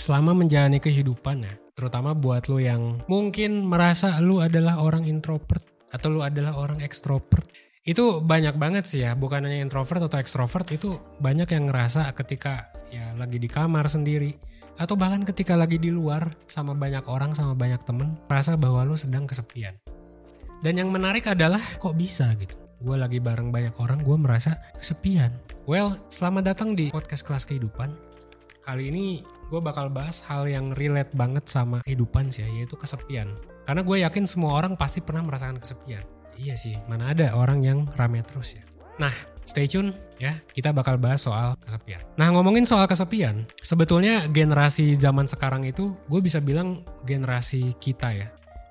Selama menjalani kehidupan ya, terutama buat lo yang mungkin merasa lu adalah orang introvert atau lu adalah orang ekstrovert, itu banyak banget sih ya, bukan hanya introvert atau ekstrovert itu banyak yang ngerasa ketika ya lagi di kamar sendiri atau bahkan ketika lagi di luar sama banyak orang sama banyak temen, merasa bahwa lu sedang kesepian. Dan yang menarik adalah kok bisa gitu. Gue lagi bareng banyak orang, gue merasa kesepian. Well, selamat datang di podcast kelas kehidupan. Kali ini gue bakal bahas hal yang relate banget sama kehidupan sih ya, yaitu kesepian. Karena gue yakin semua orang pasti pernah merasakan kesepian. Iya sih, mana ada orang yang rame terus ya. Nah, stay tune ya, kita bakal bahas soal kesepian. Nah, ngomongin soal kesepian, sebetulnya generasi zaman sekarang itu gue bisa bilang generasi kita ya.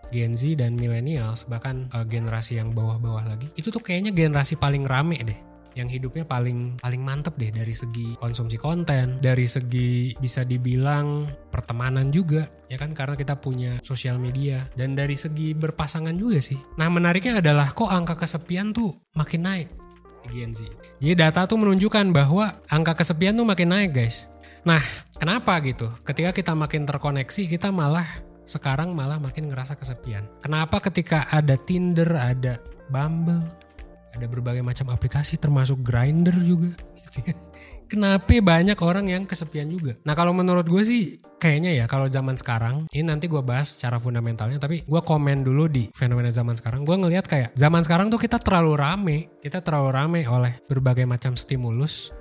Gen Z dan millennials bahkan uh, generasi yang bawah-bawah lagi itu tuh kayaknya generasi paling rame deh yang hidupnya paling paling mantep deh dari segi konsumsi konten, dari segi bisa dibilang pertemanan juga ya kan karena kita punya sosial media dan dari segi berpasangan juga sih. Nah menariknya adalah kok angka kesepian tuh makin naik di Gen Z. Jadi data tuh menunjukkan bahwa angka kesepian tuh makin naik guys. Nah kenapa gitu? Ketika kita makin terkoneksi kita malah sekarang malah makin ngerasa kesepian. Kenapa ketika ada Tinder, ada Bumble, ada berbagai macam aplikasi termasuk grinder juga gitu ya. Kenapa banyak orang yang kesepian juga? Nah kalau menurut gue sih kayaknya ya kalau zaman sekarang ini nanti gue bahas secara fundamentalnya tapi gue komen dulu di fenomena zaman sekarang gue ngelihat kayak zaman sekarang tuh kita terlalu rame kita terlalu rame oleh berbagai macam stimulus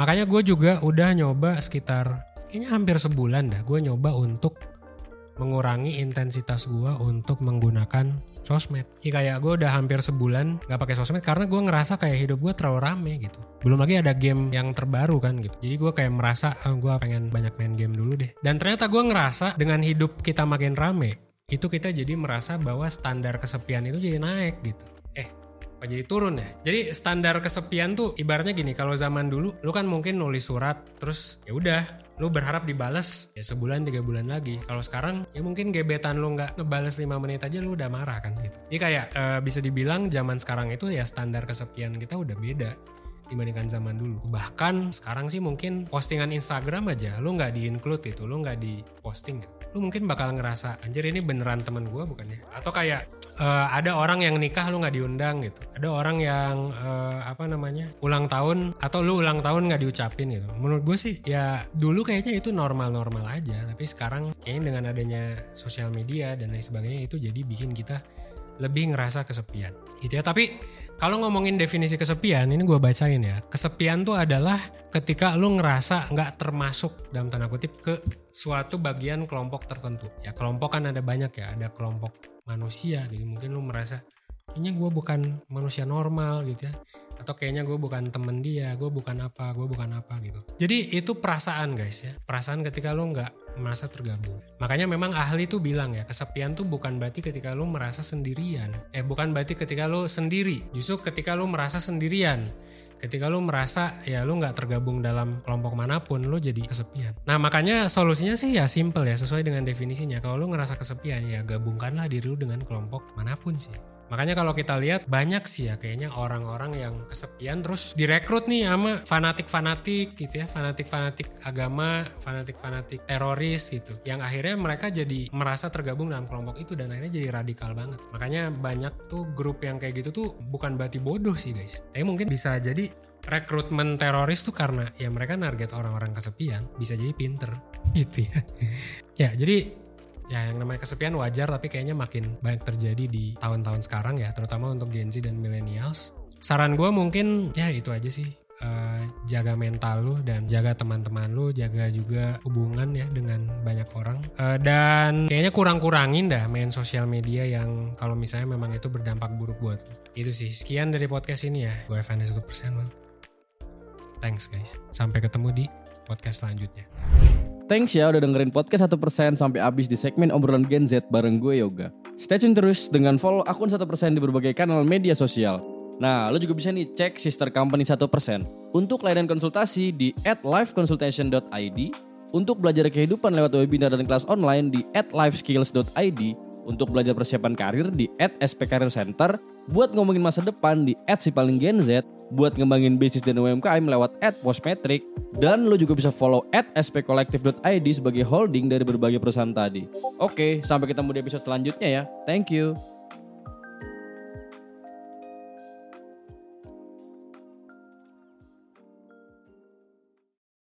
makanya gue juga udah nyoba sekitar kayaknya hampir sebulan dah gue nyoba untuk mengurangi intensitas gue untuk menggunakan sosmed. Ya kayak gue udah hampir sebulan gak pakai sosmed karena gue ngerasa kayak hidup gue terlalu rame gitu. Belum lagi ada game yang terbaru kan gitu. Jadi gue kayak merasa oh, gue pengen banyak main game dulu deh. Dan ternyata gue ngerasa dengan hidup kita makin rame itu kita jadi merasa bahwa standar kesepian itu jadi naik gitu. Eh apa jadi turun ya? Jadi standar kesepian tuh ibaratnya gini kalau zaman dulu lu kan mungkin nulis surat terus ya udah lu berharap dibales ya sebulan tiga bulan lagi. Kalau sekarang ya mungkin gebetan lu nggak ngebales 5 menit aja lu udah marah kan gitu. Jadi kayak e, bisa dibilang zaman sekarang itu ya standar kesepian kita udah beda dibandingkan zaman dulu. Bahkan sekarang sih mungkin postingan Instagram aja lu nggak di include itu lu nggak di posting gitu. Lu mungkin bakal ngerasa anjir ini beneran temen gue bukan ya? Atau kayak uh, ada orang yang nikah lu nggak diundang gitu. Ada orang yang uh, apa namanya ulang tahun atau lu ulang tahun nggak diucapin gitu. Menurut gue sih ya dulu kayaknya itu normal-normal aja. Tapi sekarang kayaknya dengan adanya sosial media dan lain sebagainya itu jadi bikin kita lebih ngerasa kesepian gitu ya. Tapi kalau ngomongin definisi kesepian ini gue bacain ya. Kesepian tuh adalah ketika lu ngerasa nggak termasuk dalam tanda kutip ke suatu bagian kelompok tertentu. Ya kelompok kan ada banyak ya. Ada kelompok manusia jadi mungkin lu merasa kayaknya gue bukan manusia normal gitu ya atau kayaknya gue bukan temen dia gue bukan apa gue bukan apa gitu jadi itu perasaan guys ya perasaan ketika lu nggak merasa tergabung. Makanya memang ahli tuh bilang ya, kesepian tuh bukan berarti ketika lu merasa sendirian. Eh bukan berarti ketika lu sendiri, justru ketika lu merasa sendirian. Ketika lu merasa ya lu nggak tergabung dalam kelompok mana pun, lu jadi kesepian. Nah makanya solusinya sih ya simple ya, sesuai dengan definisinya. Kalau lu ngerasa kesepian ya gabungkanlah diri lu dengan kelompok mana pun sih. Makanya kalau kita lihat banyak sih ya kayaknya orang-orang yang kesepian terus direkrut nih sama fanatik-fanatik gitu ya, fanatik-fanatik agama, fanatik-fanatik teroris gitu. Yang akhirnya mereka jadi merasa tergabung dalam kelompok itu dan akhirnya jadi radikal banget. Makanya banyak tuh grup yang kayak gitu tuh bukan berarti bodoh sih guys. Tapi mungkin bisa jadi rekrutmen teroris tuh karena ya mereka target orang-orang kesepian bisa jadi pinter gitu ya. ya jadi ya yang namanya kesepian wajar tapi kayaknya makin banyak terjadi di tahun-tahun sekarang ya terutama untuk Gen Z dan millennials saran gue mungkin ya itu aja sih eh, jaga mental lu dan jaga teman-teman lu, jaga juga hubungan ya dengan banyak orang. Eh, dan kayaknya kurang-kurangin dah main sosial media yang kalau misalnya memang itu berdampak buruk buat lu. Itu sih. Sekian dari podcast ini ya. Gue Evan 1% man. Thanks guys. Sampai ketemu di podcast selanjutnya. Thanks ya udah dengerin podcast 1% sampai habis di segmen obrolan Gen Z bareng gue Yoga. Stay tune terus dengan follow akun 1% di berbagai kanal media sosial. Nah, lo juga bisa nih cek sister company 1%. Untuk layanan konsultasi di at liveconsultation.id, untuk belajar kehidupan lewat webinar dan kelas online di at liveskills.id, untuk belajar persiapan karir di at SP Career Center, buat ngomongin masa depan di at si paling Gen Z, buat ngembangin bisnis dan UMKM lewat at Postmetric, dan lo juga bisa follow at spkolektif.id sebagai holding dari berbagai perusahaan tadi. Oke, sampai ketemu di episode selanjutnya ya. Thank you.